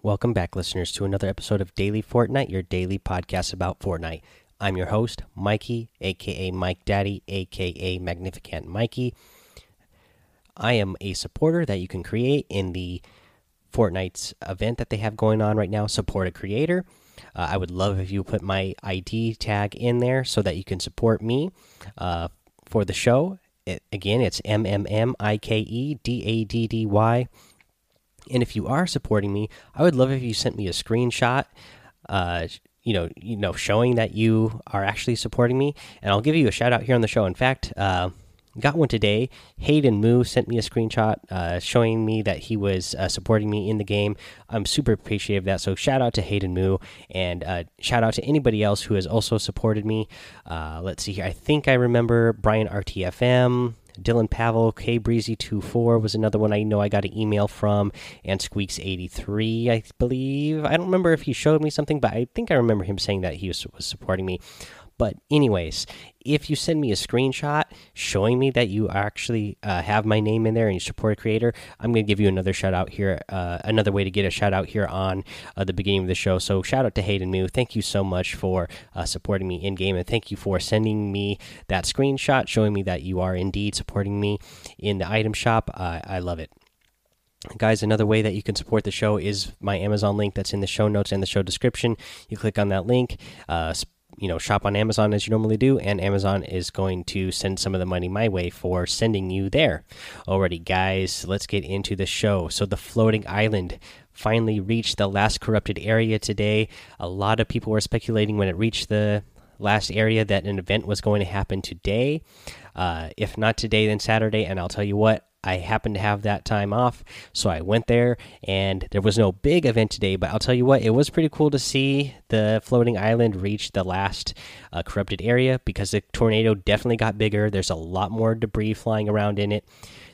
Welcome back, listeners, to another episode of Daily Fortnite, your daily podcast about Fortnite. I'm your host, Mikey, aka Mike Daddy, aka Magnificent Mikey. I am a supporter that you can create in the Fortnite's event that they have going on right now. Support a creator. Uh, I would love if you put my ID tag in there so that you can support me uh, for the show. It, again, it's M M M I K E D A D D Y. And if you are supporting me, I would love if you sent me a screenshot. Uh, you know, you know, showing that you are actually supporting me, and I'll give you a shout out here on the show. In fact, uh, got one today. Hayden Moo sent me a screenshot uh, showing me that he was uh, supporting me in the game. I'm super appreciative of that. So shout out to Hayden Moo and uh, shout out to anybody else who has also supported me. Uh, let's see here. I think I remember Brian RTFM. Dylan Pavel, K Breezy 24 was another one I know I got an email from, and Squeaks 83, I believe. I don't remember if he showed me something, but I think I remember him saying that he was, was supporting me. But, anyways, if you send me a screenshot showing me that you actually uh, have my name in there and you support a creator, I'm going to give you another shout out here, uh, another way to get a shout out here on uh, the beginning of the show. So, shout out to Hayden Moo. Thank you so much for uh, supporting me in game, and thank you for sending me that screenshot showing me that you are indeed supporting me in the item shop. I love it guys another way that you can support the show is my amazon link that's in the show notes and the show description you click on that link uh, you know shop on Amazon as you normally do, and Amazon is going to send some of the money my way for sending you there. Alrighty, guys, let's get into the show. So the floating island finally reached the last corrupted area today. A lot of people were speculating when it reached the last area that an event was going to happen today. Uh, if not today, then Saturday. And I'll tell you what, I happened to have that time off, so I went there, and there was no big event today. But I'll tell you what, it was pretty cool to see the floating island reach the last uh, corrupted area because the tornado definitely got bigger. There's a lot more debris flying around in it.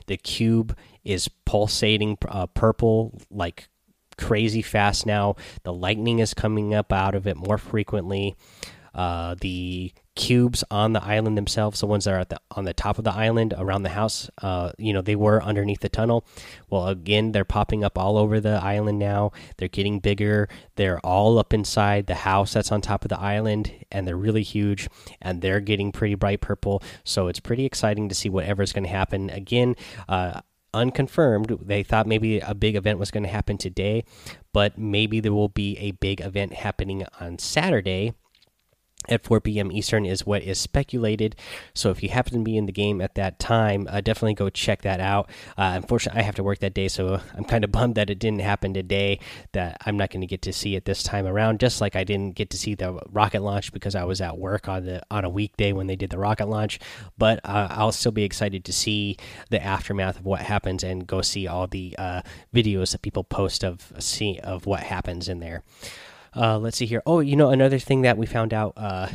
The cube is pulsating uh, purple like crazy fast now. The lightning is coming up out of it more frequently. Uh, the cubes on the island themselves, the ones that are at the, on the top of the island around the house, uh, you know, they were underneath the tunnel. Well, again, they're popping up all over the island now. They're getting bigger. They're all up inside the house that's on top of the island, and they're really huge, and they're getting pretty bright purple. So it's pretty exciting to see whatever's going to happen. Again, uh, unconfirmed. They thought maybe a big event was going to happen today, but maybe there will be a big event happening on Saturday at 4 p.m. Eastern is what is speculated. So if you happen to be in the game at that time, uh, definitely go check that out. Uh, unfortunately, I have to work that day, so I'm kind of bummed that it didn't happen today. That I'm not going to get to see it this time around. Just like I didn't get to see the rocket launch because I was at work on the on a weekday when they did the rocket launch. But uh, I'll still be excited to see the aftermath of what happens and go see all the uh, videos that people post of see of what happens in there. Uh, let's see here. Oh, you know, another thing that we found out, uh,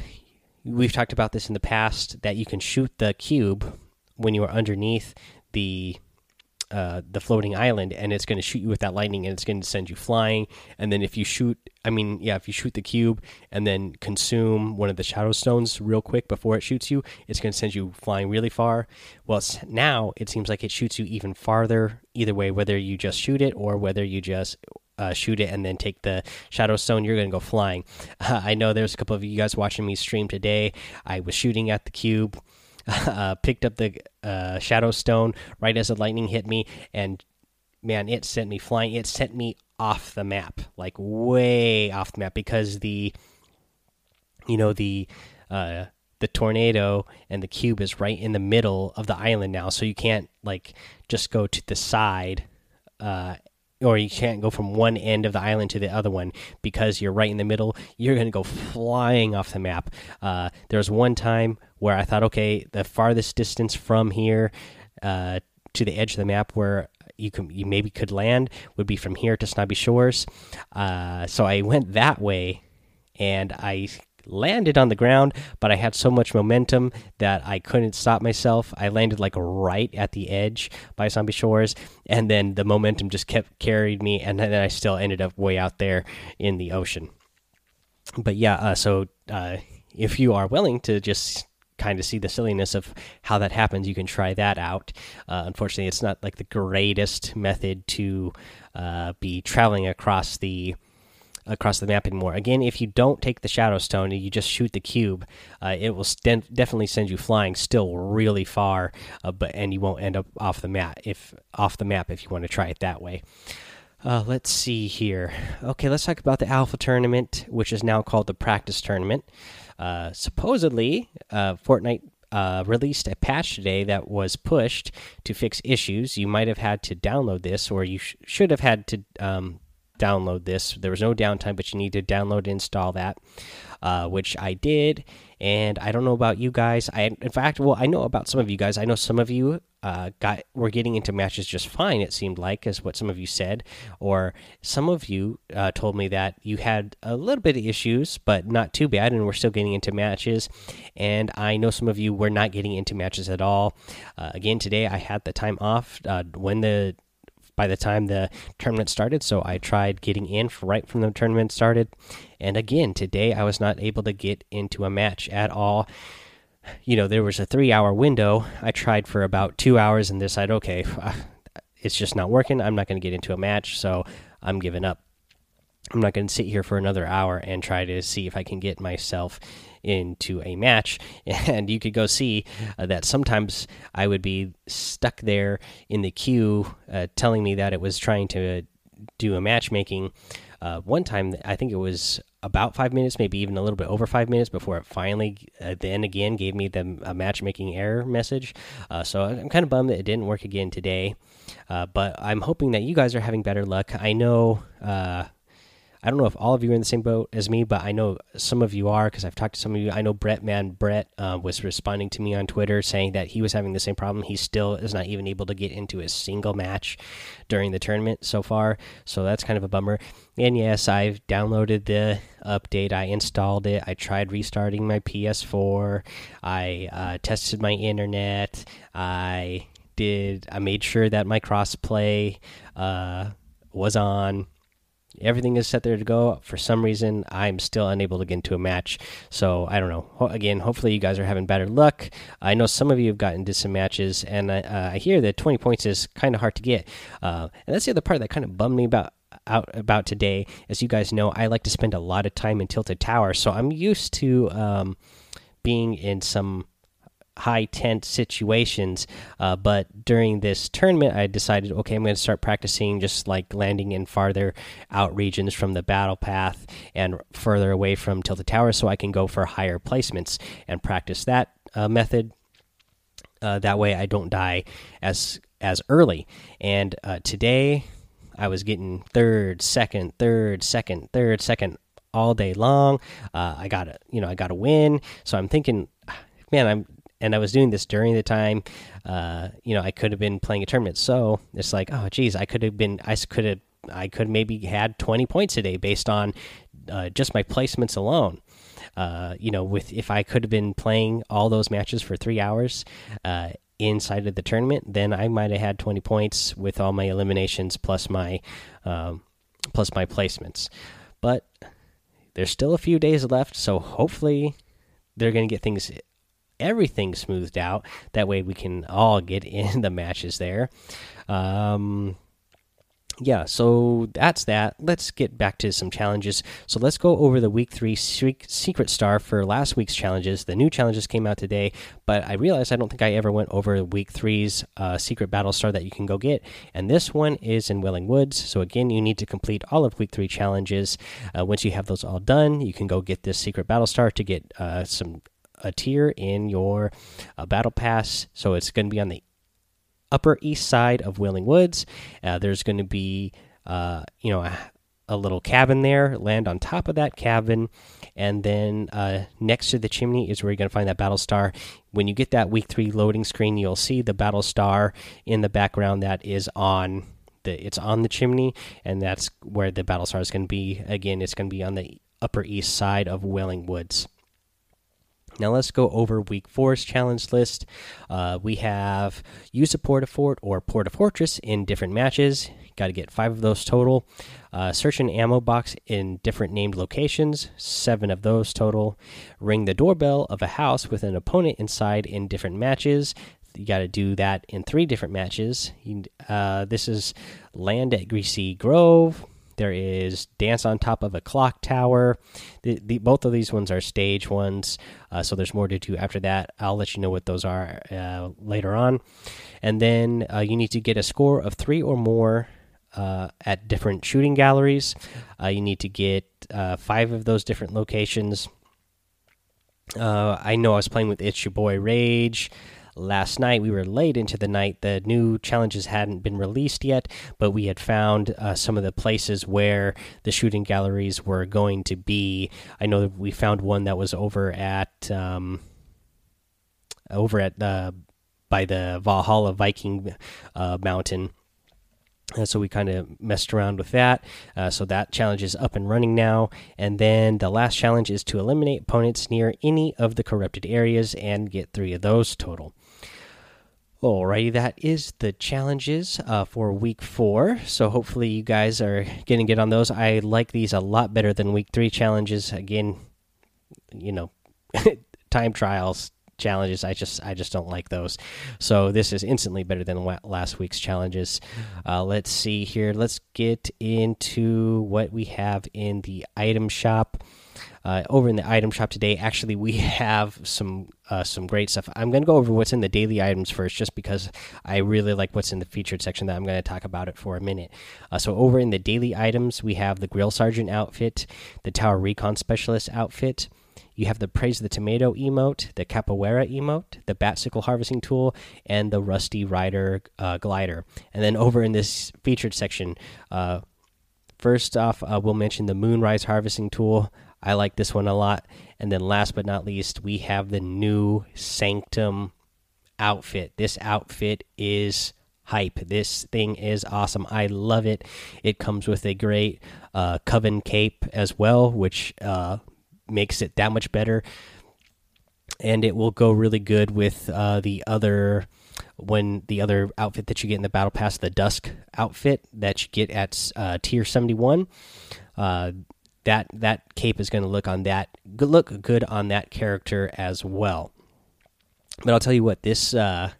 we've talked about this in the past, that you can shoot the cube when you are underneath the uh, the floating island, and it's going to shoot you with that lightning, and it's going to send you flying. And then if you shoot, I mean, yeah, if you shoot the cube and then consume one of the shadow stones real quick before it shoots you, it's going to send you flying really far. Well, now it seems like it shoots you even farther. Either way, whether you just shoot it or whether you just uh, shoot it and then take the shadow stone, you're going to go flying. Uh, I know there's a couple of you guys watching me stream today. I was shooting at the cube, uh, picked up the uh, shadow stone right as the lightning hit me, and man, it sent me flying. It sent me off the map, like way off the map, because the, you know, the, uh, the tornado and the cube is right in the middle of the island now, so you can't like just go to the side uh, or you can't go from one end of the island to the other one because you're right in the middle. You're going to go flying off the map. Uh, there was one time where I thought, okay, the farthest distance from here uh, to the edge of the map where you can you maybe could land would be from here to Snobby Shores. Uh, so I went that way, and I landed on the ground, but I had so much momentum that I couldn't stop myself. I landed like right at the edge by Zombie Shores, and then the momentum just kept carried me, and then I still ended up way out there in the ocean. But yeah, uh, so uh, if you are willing to just kind of see the silliness of how that happens, you can try that out. Uh, unfortunately, it's not like the greatest method to uh, be traveling across the across the map anymore. Again, if you don't take the Shadow Stone and you just shoot the cube, uh, it will definitely send you flying still really far, uh, but and you won't end up off the map if off the map if you want to try it that way. Uh, let's see here. Okay, let's talk about the Alpha Tournament, which is now called the Practice Tournament. Uh, supposedly, uh, Fortnite uh, released a patch today that was pushed to fix issues. You might have had to download this, or you sh should have had to um, download this. There was no downtime, but you need to download and install that, uh, which I did. And I don't know about you guys. I, in fact, well, I know about some of you guys. I know some of you uh, got were getting into matches just fine. It seemed like, is what some of you said, or some of you uh, told me that you had a little bit of issues, but not too bad, and we're still getting into matches. And I know some of you were not getting into matches at all. Uh, again, today I had the time off uh, when the by the time the tournament started. So I tried getting in right from the tournament started. And again, today I was not able to get into a match at all. You know, there was a three hour window. I tried for about two hours and decided, okay, uh, it's just not working. I'm not going to get into a match. So I'm giving up. I'm not going to sit here for another hour and try to see if I can get myself into a match. And you could go see uh, that sometimes I would be stuck there in the queue, uh, telling me that it was trying to do a matchmaking. Uh, one time, I think it was about five minutes, maybe even a little bit over five minutes before it finally uh, then again gave me the matchmaking error message. Uh, so I'm kind of bummed that it didn't work again today. Uh, but I'm hoping that you guys are having better luck. I know I don't know if all of you are in the same boat as me, but I know some of you are because I've talked to some of you. I know Brett Man Brett uh, was responding to me on Twitter saying that he was having the same problem. He still is not even able to get into a single match during the tournament so far, so that's kind of a bummer. And yes, I've downloaded the update. I installed it. I tried restarting my PS4. I uh, tested my internet. I did. I made sure that my crossplay uh, was on everything is set there to go. For some reason, I'm still unable to get into a match. So I don't know. Again, hopefully you guys are having better luck. I know some of you have gotten into some matches, and I, uh, I hear that 20 points is kind of hard to get. Uh, and that's the other part that kind of bummed me about out about today. As you guys know, I like to spend a lot of time in Tilted Tower, so I'm used to um, being in some high tent situations. Uh, but during this tournament, I decided, okay, I'm going to start practicing just like landing in farther out regions from the battle path and further away from Tilted Tower so I can go for higher placements and practice that uh, method. Uh, that way, I don't die as as early. And uh, today, I was getting third, second, third, second, third, second all day long. Uh, I got a, you know, I got a win. So I'm thinking, man, I'm and I was doing this during the time, uh, you know, I could have been playing a tournament. So it's like, oh, geez, I could have been, I could have, I could maybe had 20 points a day based on uh, just my placements alone. Uh, you know, with if I could have been playing all those matches for three hours uh, inside of the tournament, then I might have had 20 points with all my eliminations plus my um, plus my placements. But there's still a few days left, so hopefully they're going to get things everything smoothed out. That way we can all get in the matches there. Um, yeah, so that's that. Let's get back to some challenges. So let's go over the week three secret star for last week's challenges. The new challenges came out today, but I realized I don't think I ever went over week three's uh, secret battle star that you can go get. And this one is in Wailing Woods. So again, you need to complete all of week three challenges. Uh, once you have those all done, you can go get this secret battle star to get uh, some a tier in your uh, battle pass. So it's going to be on the upper east side of Wailing Woods. Uh, there's going to be, uh, you know, a, a, little cabin there. Land on top of that cabin, and then uh, next to the chimney is where you're going to find that battle star. When you get that week three loading screen, you'll see the battle star in the background that is on. The, it's on the chimney, and that's where the battle star is going to be. Again, it's going to be on the upper east side of Wailing Woods. Now let's go over week four's challenge list. Uh, we have use a Port-a-Fort or Port-a-Fortress in different matches. Got to get five of those total. Uh, search an ammo box in different named locations, seven of those total. Ring the doorbell of a house with an opponent inside in different matches. You got to do that in three different matches. You, uh, this is Land at Greasy Grove. There is Dance on Top of a Clock Tower. The, the both of these ones are stage ones, uh, so there's more to do after that. I'll let you know what those are uh, later on. And then uh, you need to get a score of three or more uh, at different shooting galleries. Uh, you need to get uh, five of those different locations. I know I was playing with It's Your Boy Rage last night. We were late into the night. The new challenges hadn't been released yet, but we had found uh, some of the places where the shooting galleries were going to be. I know that we found one that was over at um, over at uh, by the Valhalla Viking uh, mountain. So we kind of messed around with that. Uh, so that challenge is up and running now. And then the last challenge is to eliminate opponents near any of the corrupted areas and get three of those total. Alrighty, that is the challenges uh, for week four. So hopefully you guys are getting good on those. I like these a lot better than week three challenges. Again, you know, time trials challenges. I just I just don't like those. So this is instantly better than last week's challenges. Uh, let's see here. Let's get into what we have in the item shop uh, over in the item shop today. Actually, we have some uh, some great stuff. I'm going to go over what's in the daily items first, just because I really like what's in the featured section. That I'm going to talk about it for a minute. Uh, so over in the daily items, we have the grill sergeant outfit, the tower recon specialist outfit. You have the praise the tomato emote, the capoeira emote, the batsickle harvesting tool, and the rusty rider uh, glider. And then over in this featured section, uh, first off, uh, we'll mention the moonrise harvesting tool. I like this one a lot. And then last but not least, we have the new Sanctum outfit. This outfit is hype. This thing is awesome. I love it. It comes with a great uh, Coven cape as well, which uh, makes it that much better. And it will go really good with uh, the other when the other outfit that you get in the battle pass, the Dusk outfit that you get at uh, tier seventy one. That that cape is going to look on that look good on that character as well. But I'll tell you what this uh,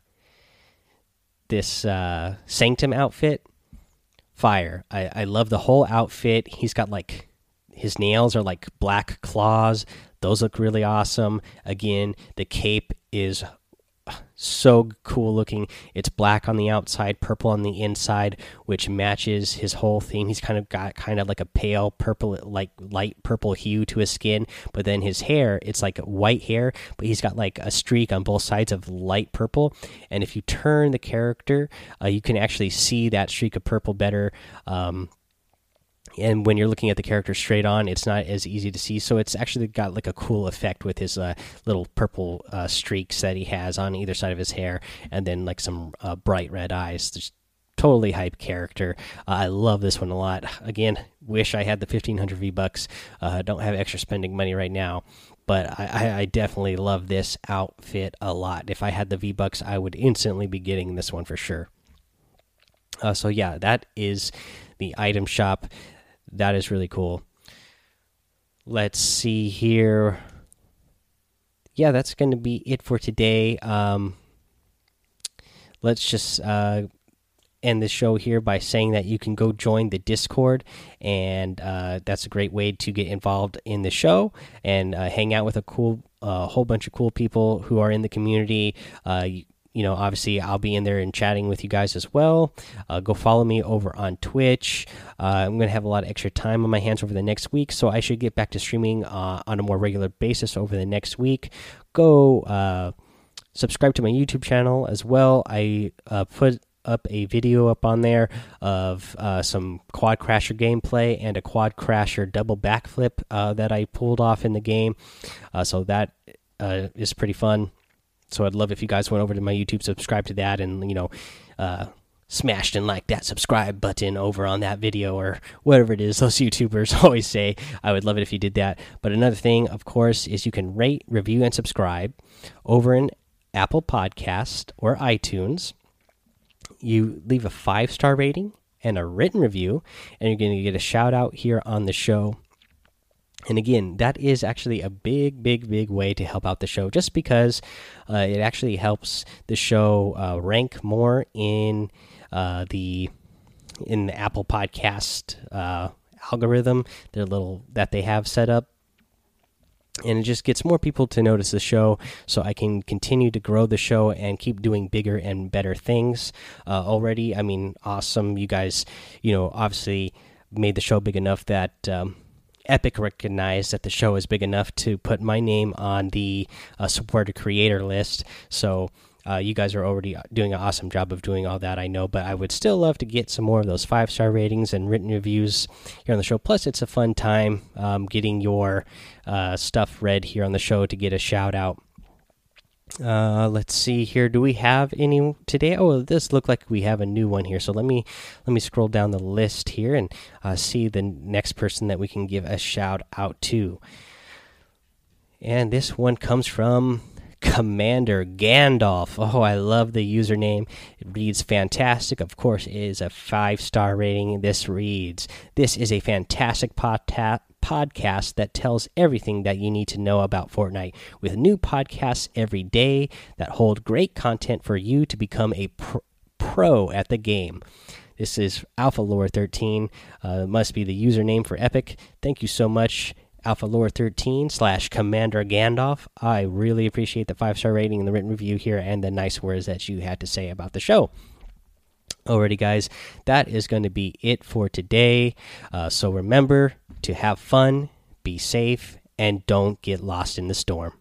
this uh, Sanctum outfit, fire. I, I love the whole outfit. He's got like his nails are like black claws. Those look really awesome. Again, the cape is so cool looking. It's black on the outside, purple on the inside, which matches his whole theme. He's kind of got kind of like a pale purple, like light purple hue to his skin, but then his hair, it's like white hair, but he's got like a streak on both sides of light purple. And if you turn the character, uh, you can actually see that streak of purple better. Um, and when you're looking at the character straight on it's not as easy to see. So it's actually got like a cool effect with his uh, little purple uh, streaks that he has on either side of his hair and then like some uh, bright red eyes. Just totally hype character. Uh, i love this one a lot. Again wish i had the 1500 v bucks uh, don't have extra spending money right now but I, I definitely love this outfit a lot. If i had the v bucks i would instantly be getting this one for sure. Uh, so yeah that is the item shop that is really cool. Let's see here. Yeah, that's going to be it for today. Um, let's just uh, end the show here by saying that you can go join the Discord, and uh, that's a great way to get involved in the show and uh, hang out with a cool, a uh, whole bunch of cool people who are in the community. Uh, you know, obviously, I'll be in there and chatting with you guys as well. Uh, go follow me over on Twitch. Uh, I'm going to have a lot of extra time on my hands over the next week, so I should get back to streaming uh, on a more regular basis over the next week. Go uh, subscribe to my YouTube channel as well. I uh, put up a video up on there of uh, some quad crasher gameplay and a quad crasher double backflip that I pulled off in the game. so that is pretty fun so I'd love if you guys went over to my YouTube, subscribe to that, and you know, uh, smashed and like that subscribe button over on that video or whatever it is those YouTubers always say. I would love it if you did that. But another thing, of course, is you can rate, review, and subscribe over in Apple Podcast or iTunes. You leave a five star rating and a written review, and you're going to get a shout out here on the show. And again, that is actually a big, big, big way to help out the show just because uh, it actually helps the show uh, rank more in uh, the in the Apple Podcast uh, algorithm, their little that they have set up. And it just gets more people to notice the show so i can continue to grow the show and keep doing bigger and better things. Uh, already i mean awesome. You guys you know obviously made the show big enough that um, epic recognized that the show is big enough to put my name on the uh, supporter creator list so uh, you guys are already doing an awesome job of doing all that, I know, but I would still love to get some more of those five star ratings and written reviews here on the show. Plus, it's a fun time um, getting your uh, stuff read here on the show to get a shout out. Uh, let's see here. Do we have any today? Oh, this look like we have a new one here. So let me let me scroll down the list here and uh, see the next person that we can give a shout out to. And this one comes from Commander Gandalf. Oh, I love the username. It reads fantastic. Of course, it is a five star rating. This reads This is a fantastic podcast that tells everything that you need to know about Fortnite, with new podcasts every day that hold great content for you to become a pro at the game. This is Alpha Lore 13. Uh, must be the username for Epic. Thank you so much Alpha Lore 13 slash Commander Gandalf. I really appreciate the five star rating and the written review here and the nice words that you had to say about the show. Alrighty, guys, that is going to be it for today. Uh, so remember to have fun, be safe, and don't get lost in the storm.